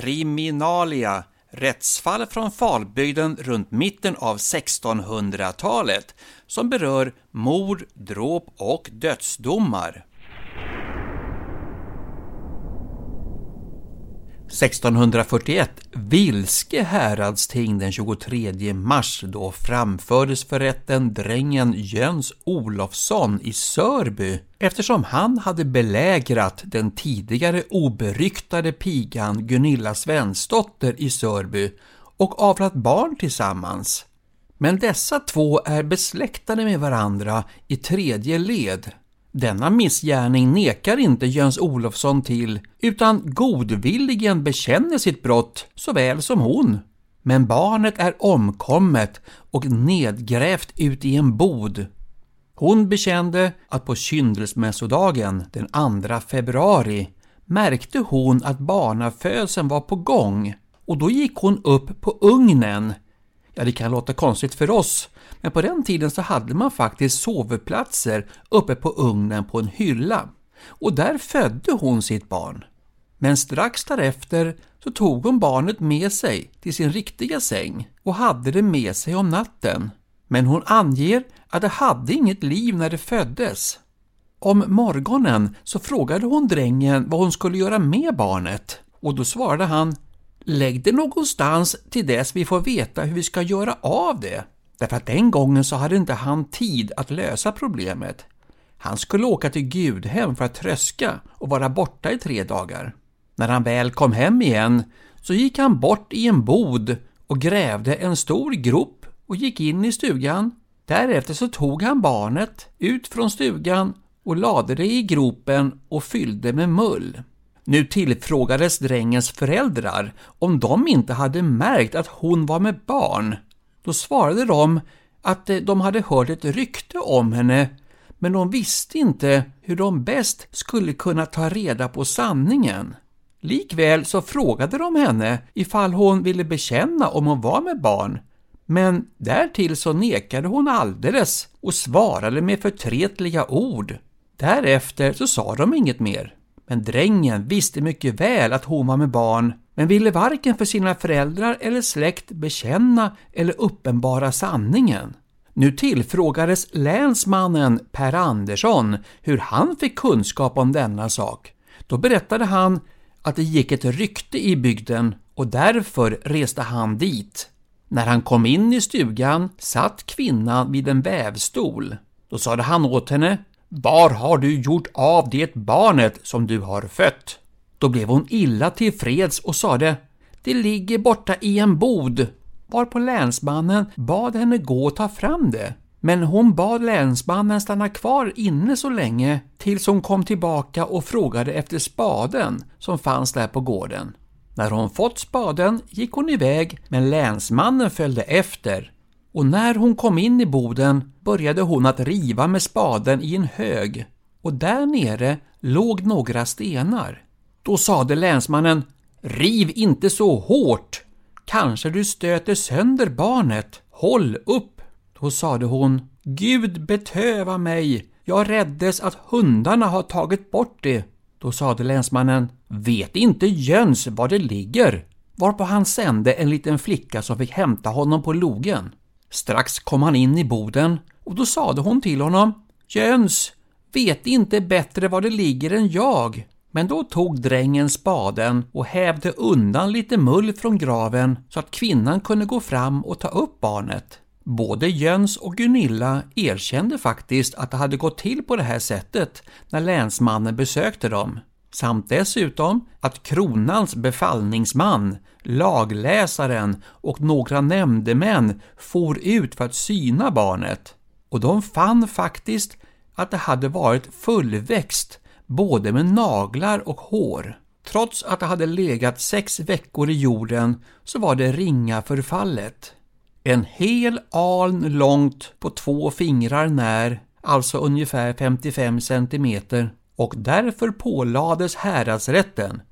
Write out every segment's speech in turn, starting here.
Kriminalia Rättsfall från Falbygden runt mitten av 1600-talet som berör mord, dråp och dödsdomar. 1641 Vilske häradsting den 23 mars då framfördes för rätten drängen Jöns Olofsson i Sörby eftersom han hade belägrat den tidigare oberyktade pigan Gunilla Svensdotter i Sörby och avlat barn tillsammans. Men dessa två är besläktade med varandra i tredje led denna missgärning nekar inte Jöns Olofsson till, utan godvilligen bekänner sitt brott såväl som hon. Men barnet är omkommet och nedgrävt ut i en bod. Hon bekände att på kyndelsmässodagen den 2 februari märkte hon att barnafödseln var på gång och då gick hon upp på ugnen. Ja, det kan låta konstigt för oss, men på den tiden så hade man faktiskt sovplatser uppe på ugnen på en hylla och där födde hon sitt barn. Men strax därefter så tog hon barnet med sig till sin riktiga säng och hade det med sig om natten. Men hon anger att det hade inget liv när det föddes. Om morgonen så frågade hon drängen vad hon skulle göra med barnet och då svarade han Lägg det någonstans till dess vi får veta hur vi ska göra av det. Därför att den gången så hade inte han tid att lösa problemet. Han skulle åka till Gudhem för att tröska och vara borta i tre dagar. När han väl kom hem igen så gick han bort i en bod och grävde en stor grop och gick in i stugan. Därefter så tog han barnet ut från stugan och lade det i gropen och fyllde med mull. Nu tillfrågades drängens föräldrar om de inte hade märkt att hon var med barn då svarade de att eh, de hade hört ett rykte om henne, men de visste inte hur de bäst skulle kunna ta reda på sanningen. Likväl så frågade de henne ifall hon ville bekänna om hon var med barn, men därtill så nekade hon alldeles och svarade med förtretliga ord. Därefter så sa de inget mer. Men drängen visste mycket väl att hon var med barn men ville varken för sina föräldrar eller släkt bekänna eller uppenbara sanningen. Nu tillfrågades länsmannen Per Andersson hur han fick kunskap om denna sak. Då berättade han att det gick ett rykte i bygden och därför reste han dit. När han kom in i stugan satt kvinnan vid en vävstol. Då sade han åt henne var har du gjort av det barnet som du har fött? Då blev hon illa tillfreds och sade ”Det ligger borta i en bod” varpå länsmannen bad henne gå och ta fram det. Men hon bad länsmannen stanna kvar inne så länge tills hon kom tillbaka och frågade efter spaden som fanns där på gården. När hon fått spaden gick hon iväg men länsmannen följde efter och när hon kom in i boden började hon att riva med spaden i en hög och där nere låg några stenar. Då sade länsmannen Riv inte så hårt! Kanske du stöter sönder barnet. Håll upp! Då sade hon Gud betöva mig! Jag räddes att hundarna har tagit bort det. Då sade länsmannen Vet inte Jöns var det ligger? Varpå han sände en liten flicka som fick hämta honom på logen. Strax kom han in i boden och då sade hon till honom Jöns, vet inte bättre var det ligger än jag. Men då tog drängen spaden och hävde undan lite mull från graven så att kvinnan kunde gå fram och ta upp barnet. Både Jöns och Gunilla erkände faktiskt att det hade gått till på det här sättet när länsmannen besökte dem, samt dessutom att kronans befallningsman, lagläsaren och några nämndemän for ut för att syna barnet. Och de fann faktiskt att det hade varit fullväxt både med naglar och hår. Trots att det hade legat sex veckor i jorden så var det ringa förfallet. En hel aln långt på två fingrar när, alltså ungefär 55 centimeter, och därför pålades häradsrätten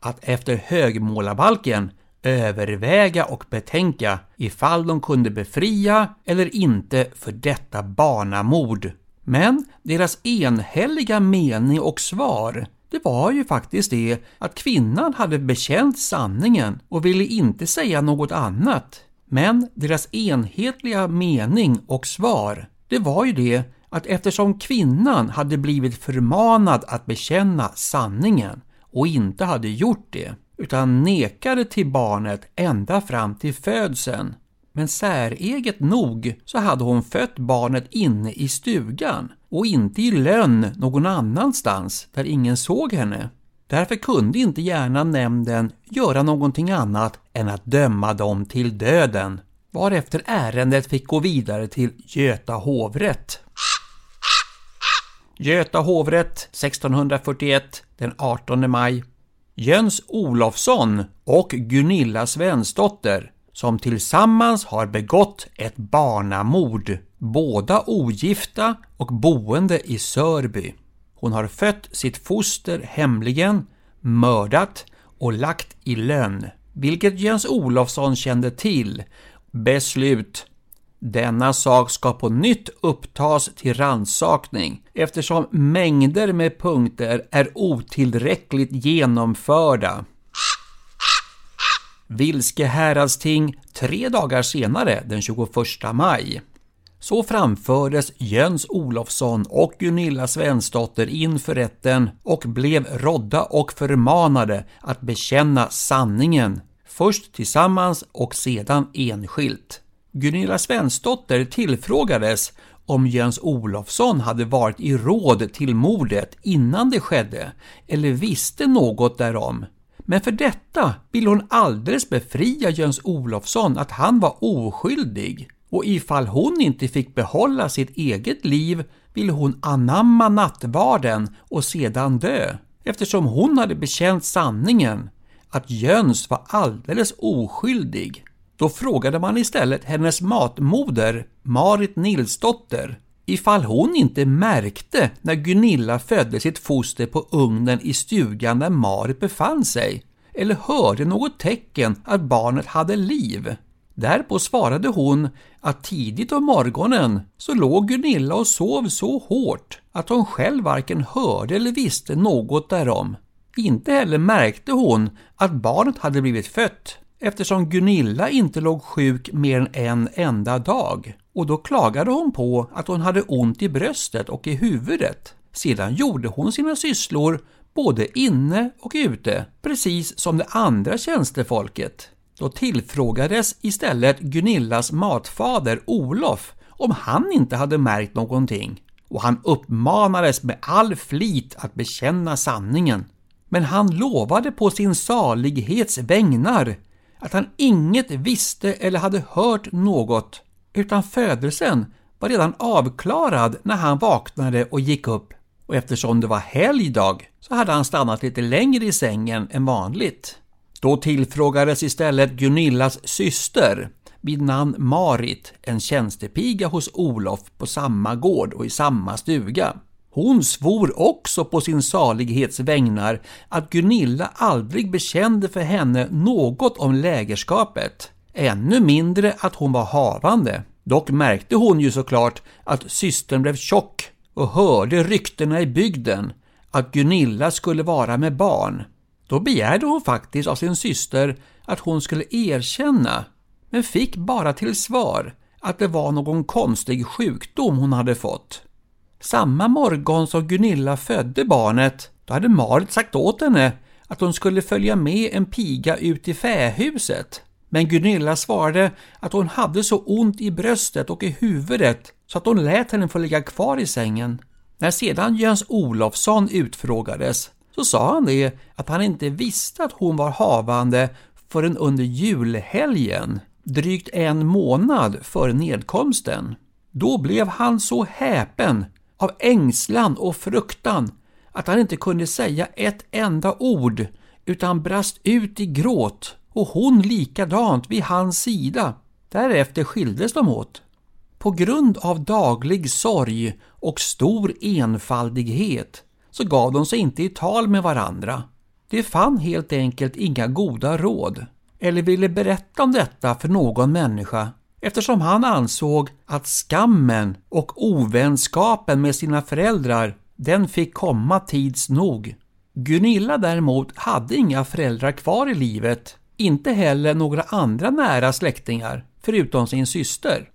att efter högmålarbalken överväga och betänka ifall de kunde befria eller inte för detta barnamord. Men deras enhälliga mening och svar det var ju faktiskt det att kvinnan hade bekänt sanningen och ville inte säga något annat. Men deras enhetliga mening och svar, det var ju det att eftersom kvinnan hade blivit förmanad att bekänna sanningen och inte hade gjort det, utan nekade till barnet ända fram till födseln. Men säreget nog så hade hon fött barnet inne i stugan och inte i lönn någon annanstans där ingen såg henne. Därför kunde inte gärna nämnden göra någonting annat än att döma dem till döden, varefter ärendet fick gå vidare till Göta hovrätt. Göta hovrätt 1641 den 18 maj. Jöns Olofsson och Gunilla Svensdotter som tillsammans har begått ett barnamord, båda ogifta och boende i Sörby. Hon har fött sitt foster hemligen, mördat och lagt i lönn, vilket Jöns Olofsson kände till. Beslut denna sak ska på nytt upptas till rannsakning eftersom mängder med punkter är otillräckligt genomförda. Vilske häradsting tre dagar senare, den 21 maj. Så framfördes Jöns Olofsson och Gunilla Svensdotter inför rätten och blev rådda och förmanade att bekänna sanningen, först tillsammans och sedan enskilt. Gunilla Svensdotter tillfrågades om Jöns Olofsson hade varit i råd till mordet innan det skedde eller visste något därom. Men för detta ville hon alldeles befria Jöns Olofsson att han var oskyldig. Och ifall hon inte fick behålla sitt eget liv ville hon anamma nattvarden och sedan dö, eftersom hon hade bekänt sanningen, att Jöns var alldeles oskyldig. Då frågade man istället hennes matmoder, Marit Nilsdotter, ifall hon inte märkte när Gunilla födde sitt foster på ugnen i stugan där Marit befann sig, eller hörde något tecken att barnet hade liv. Därpå svarade hon att tidigt om morgonen så låg Gunilla och sov så hårt att hon själv varken hörde eller visste något därom. Inte heller märkte hon att barnet hade blivit fött eftersom Gunilla inte låg sjuk mer än en enda dag och då klagade hon på att hon hade ont i bröstet och i huvudet. Sedan gjorde hon sina sysslor både inne och ute, precis som det andra tjänstefolket. Då tillfrågades istället Gunillas matfader Olof om han inte hade märkt någonting och han uppmanades med all flit att bekänna sanningen. Men han lovade på sin salighets vägnar att han inget visste eller hade hört något, utan födelsen var redan avklarad när han vaknade och gick upp. Och eftersom det var helgdag så hade han stannat lite längre i sängen än vanligt. Då tillfrågades istället Gunillas syster vid namn Marit, en tjänstepiga hos Olof på samma gård och i samma stuga. Hon svor också på sin salighets vägnar att Gunilla aldrig bekände för henne något om lägerskapet, ännu mindre att hon var havande. Dock märkte hon ju såklart att systern blev tjock och hörde ryktena i bygden att Gunilla skulle vara med barn. Då begärde hon faktiskt av sin syster att hon skulle erkänna, men fick bara till svar att det var någon konstig sjukdom hon hade fått. Samma morgon som Gunilla födde barnet, då hade Marit sagt åt henne att hon skulle följa med en piga ut i fähuset. Men Gunilla svarade att hon hade så ont i bröstet och i huvudet så att hon lät henne få ligga kvar i sängen. När sedan Jöns Olofsson utfrågades så sa han det att han inte visste att hon var havande förrän under julhelgen, drygt en månad före nedkomsten. Då blev han så häpen av ängslan och fruktan att han inte kunde säga ett enda ord utan brast ut i gråt och hon likadant vid hans sida. Därefter skildes de åt. På grund av daglig sorg och stor enfaldighet så gav de sig inte i tal med varandra. De fann helt enkelt inga goda råd eller ville berätta om detta för någon människa eftersom han ansåg att skammen och ovänskapen med sina föräldrar den fick komma tids nog. Gunilla däremot hade inga föräldrar kvar i livet, inte heller några andra nära släktingar, förutom sin syster.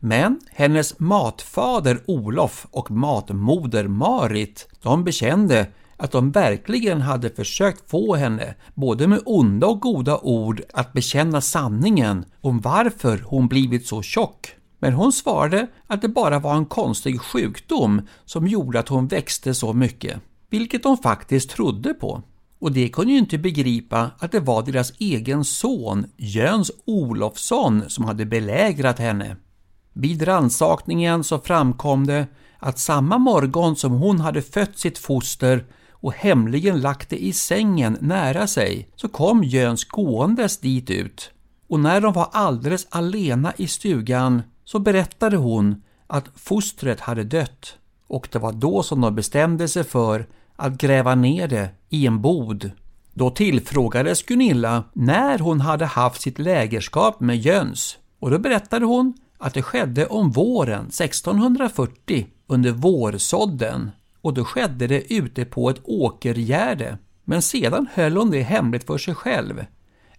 Men hennes matfader Olof och matmoder Marit, de bekände att de verkligen hade försökt få henne, både med onda och goda ord, att bekänna sanningen om varför hon blivit så tjock. Men hon svarade att det bara var en konstig sjukdom som gjorde att hon växte så mycket, vilket de faktiskt trodde på. Och de kunde ju inte begripa att det var deras egen son, Jöns Olofsson, som hade belägrat henne. Vid rannsakningen så framkom det att samma morgon som hon hade fött sitt foster och hemligen lagt det i sängen nära sig så kom Jöns gåendes dit ut. Och när de var alldeles alena i stugan så berättade hon att fostret hade dött. Och det var då som de bestämde sig för att gräva ner det i en bod. Då tillfrågades Gunilla när hon hade haft sitt lägerskap med Jöns. Och då berättade hon att det skedde om våren 1640 under vårsådden och då skedde det ute på ett åkergärde. Men sedan höll hon det hemligt för sig själv.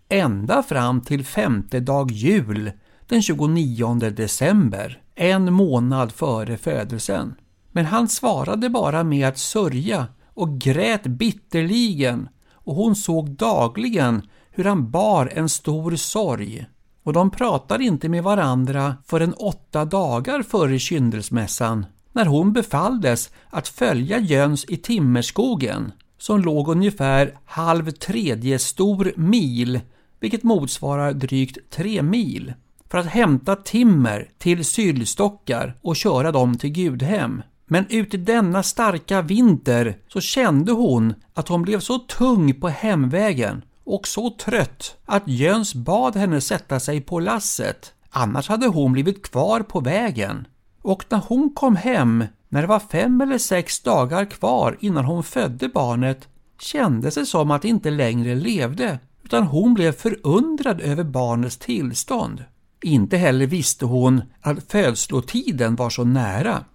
Ända fram till femte dag jul den 29 december, en månad före födelsen. Men han svarade bara med att sörja och grät bitterligen och hon såg dagligen hur han bar en stor sorg. Och de pratade inte med varandra förrän åtta dagar före kyndelsmässan när hon befalldes att följa Jöns i Timmerskogen som låg ungefär halv tredje stor mil, vilket motsvarar drygt tre mil, för att hämta timmer till sylstockar och köra dem till Gudhem. Men ut i denna starka vinter så kände hon att hon blev så tung på hemvägen och så trött att Jöns bad henne sätta sig på lasset, annars hade hon blivit kvar på vägen. Och när hon kom hem, när det var fem eller sex dagar kvar innan hon födde barnet, kändes det som att det inte längre levde, utan hon blev förundrad över barnets tillstånd. Inte heller visste hon att födslotiden var så nära.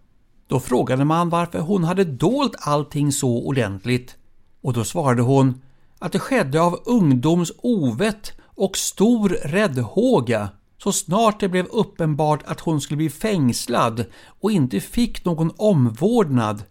Då frågade man varför hon hade dolt allting så ordentligt och då svarade hon att det skedde av ungdoms ovett och stor räddhåga så snart det blev uppenbart att hon skulle bli fängslad och inte fick någon omvårdnad.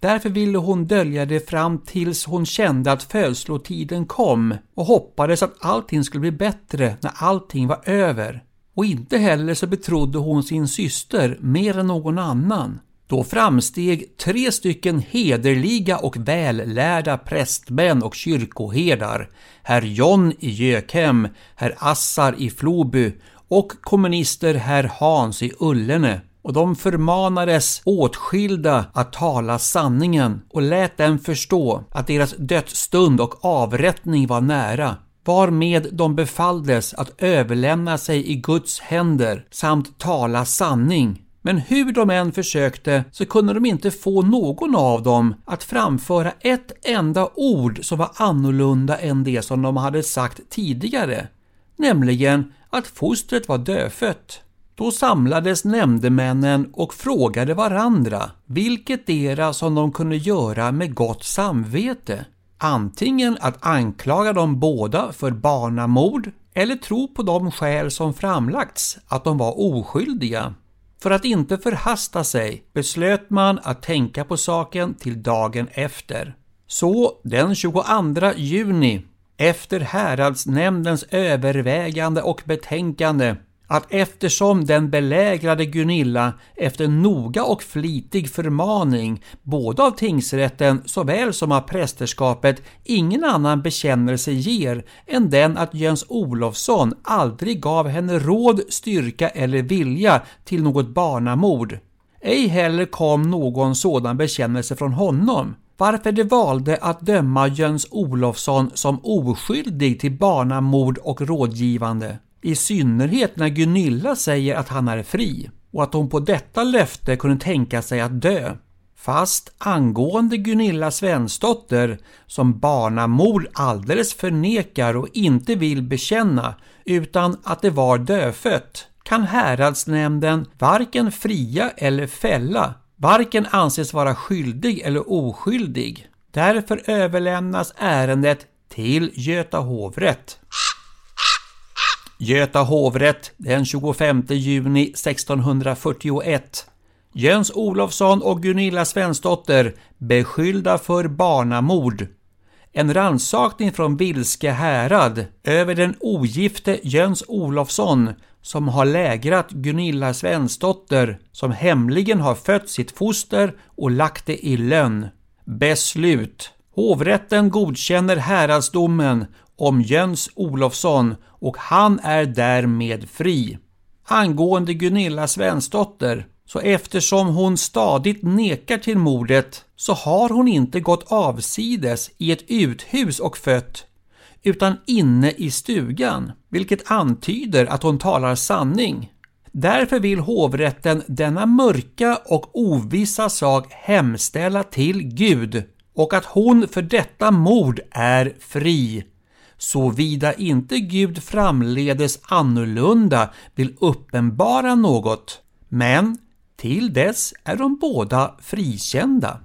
Därför ville hon dölja det fram tills hon kände att födslotiden kom och hoppades att allting skulle bli bättre när allting var över. Och inte heller så betrodde hon sin syster mer än någon annan. Då framsteg tre stycken hederliga och vällärda prästmän och kyrkoherdar, herr John i Gökhem, herr Assar i Floby och kommunister herr Hans i Ullene. Och de förmanades åtskilda att tala sanningen och lät dem förstå att deras dödsstund och avrättning var nära varmed de befalldes att överlämna sig i Guds händer samt tala sanning men hur de än försökte så kunde de inte få någon av dem att framföra ett enda ord som var annorlunda än det som de hade sagt tidigare, nämligen att fostret var dödfött. Då samlades nämndemännen och frågade varandra vilket dera som de kunde göra med gott samvete. Antingen att anklaga dem båda för barnamord eller tro på de skäl som framlagts att de var oskyldiga. För att inte förhasta sig beslöt man att tänka på saken till dagen efter. Så den 22 juni, efter häradsnämndens övervägande och betänkande, att eftersom den belägrade Gunilla efter noga och flitig förmaning både av tingsrätten såväl som av prästerskapet ingen annan bekännelse ger än den att Jöns Olofsson aldrig gav henne råd, styrka eller vilja till något barnamord. Ej heller kom någon sådan bekännelse från honom, varför de valde att döma Jöns Olofsson som oskyldig till barnamord och rådgivande. I synnerhet när Gunilla säger att han är fri och att hon på detta löfte kunde tänka sig att dö. Fast angående Gunilla Svensdotter, som barnamor alldeles förnekar och inte vill bekänna, utan att det var dödfött, kan häradsnämnden varken fria eller fälla, varken anses vara skyldig eller oskyldig. Därför överlämnas ärendet till Göta hovrätt. Göta hovrätt den 25 juni 1641 Jöns Olofsson och Gunilla Svensdotter beskyllda för barnamord. En rannsakning från Vilske härad över den ogifte Jöns Olofsson som har lägrat Gunilla Svensdotter som hemligen har fött sitt foster och lagt det i lönn. Beslut. Hovrätten godkänner häradsdomen om Jöns Olofsson och han är därmed fri. Angående Gunilla Svensdotter så eftersom hon stadigt nekar till mordet så har hon inte gått avsides i ett uthus och fött utan inne i stugan, vilket antyder att hon talar sanning. Därför vill hovrätten denna mörka och ovissa sak hemställa till Gud och att hon för detta mord är fri, såvida inte Gud framledes annorlunda vill uppenbara något. Men till dess är de båda frikända.